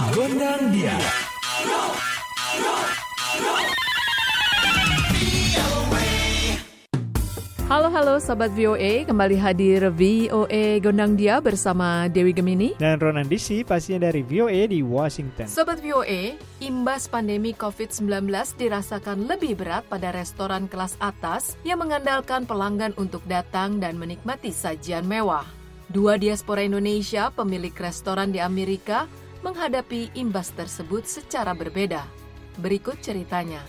Gondang dia. Halo halo Sobat VOA, kembali hadir VOA Gondang Dia bersama Dewi Gemini. Dan Ronan DC pastinya dari VOA di Washington. Sobat VOA, imbas pandemi COVID-19 dirasakan lebih berat pada restoran kelas atas yang mengandalkan pelanggan untuk datang dan menikmati sajian mewah. Dua diaspora Indonesia, pemilik restoran di Amerika, menghadapi imbas tersebut secara berbeda. Berikut ceritanya.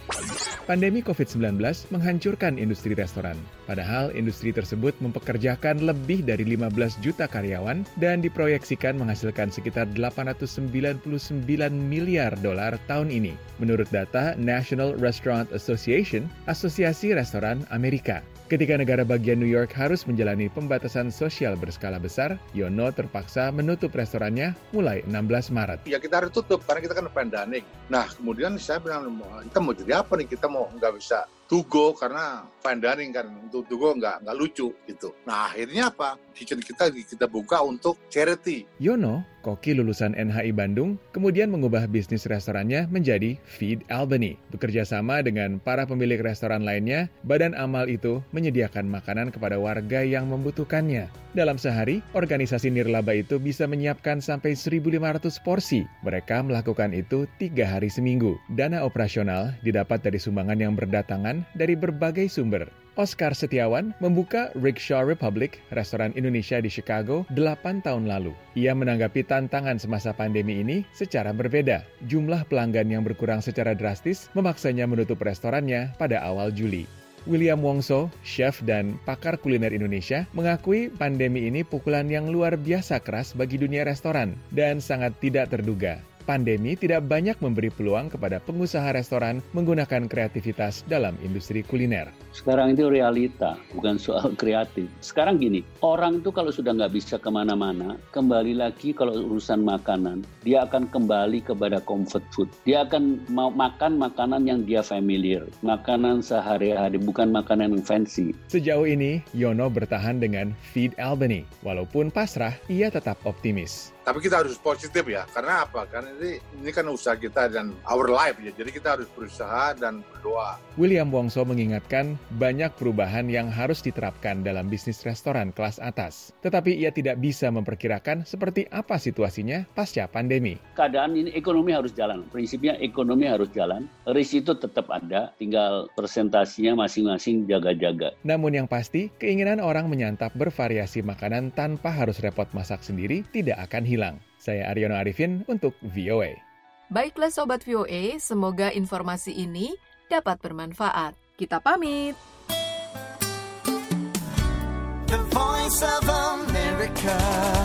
Pandemi COVID-19 menghancurkan industri restoran. Padahal industri tersebut mempekerjakan lebih dari 15 juta karyawan dan diproyeksikan menghasilkan sekitar 899 miliar dolar tahun ini. Menurut data National Restaurant Association, Asosiasi Restoran Amerika. Ketika negara bagian New York harus menjalani pembatasan sosial berskala besar, Yono terpaksa menutup restorannya mulai 16 Maret. Ya kita harus tutup karena kita kan pandemic. Nah kemudian saya bilang, kita mau jadi apa nih? Kita mau nggak bisa to go karena fine dining kan untuk to go nggak nggak lucu gitu. Nah akhirnya apa? Kitchen kita kita buka untuk charity. Yono, koki lulusan NHI Bandung, kemudian mengubah bisnis restorannya menjadi Feed Albany. Bekerja sama dengan para pemilik restoran lainnya, badan amal itu menyediakan makanan kepada warga yang membutuhkannya. Dalam sehari, organisasi nirlaba itu bisa menyiapkan sampai 1.500 porsi. Mereka melakukan itu tiga hari seminggu. Dana operasional didapat dari sumbangan yang berdatangan dari berbagai sumber. Oscar Setiawan membuka Rickshaw Republic, restoran Indonesia di Chicago, 8 tahun lalu. Ia menanggapi tantangan semasa pandemi ini secara berbeda. Jumlah pelanggan yang berkurang secara drastis memaksanya menutup restorannya pada awal Juli. William Wongso, chef dan pakar kuliner Indonesia, mengakui pandemi ini pukulan yang luar biasa keras bagi dunia restoran dan sangat tidak terduga pandemi tidak banyak memberi peluang kepada pengusaha restoran menggunakan kreativitas dalam industri kuliner. Sekarang itu realita, bukan soal kreatif. Sekarang gini, orang itu kalau sudah nggak bisa ke mana-mana, kembali lagi kalau urusan makanan, dia akan kembali kepada comfort food. Dia akan mau makan makanan yang dia familiar, makanan sehari-hari, bukan makanan yang fancy. Sejauh ini, Yono bertahan dengan Feed Albany. Walaupun pasrah, ia tetap optimis. Tapi kita harus positif ya, karena apa? Karena ini, ini kan usaha kita dan our life ya, jadi kita harus berusaha dan berdoa. William Wongso mengingatkan banyak perubahan yang harus diterapkan dalam bisnis restoran kelas atas. Tetapi ia tidak bisa memperkirakan seperti apa situasinya pasca pandemi. Keadaan ini ekonomi harus jalan, prinsipnya ekonomi harus jalan, risk itu tetap ada, tinggal presentasinya masing-masing jaga-jaga. Namun yang pasti, keinginan orang menyantap bervariasi makanan tanpa harus repot masak sendiri tidak akan hilang. Saya Aryono Arifin untuk VOA. Baiklah Sobat VOA, semoga informasi ini dapat bermanfaat. Kita pamit. The Voice of America.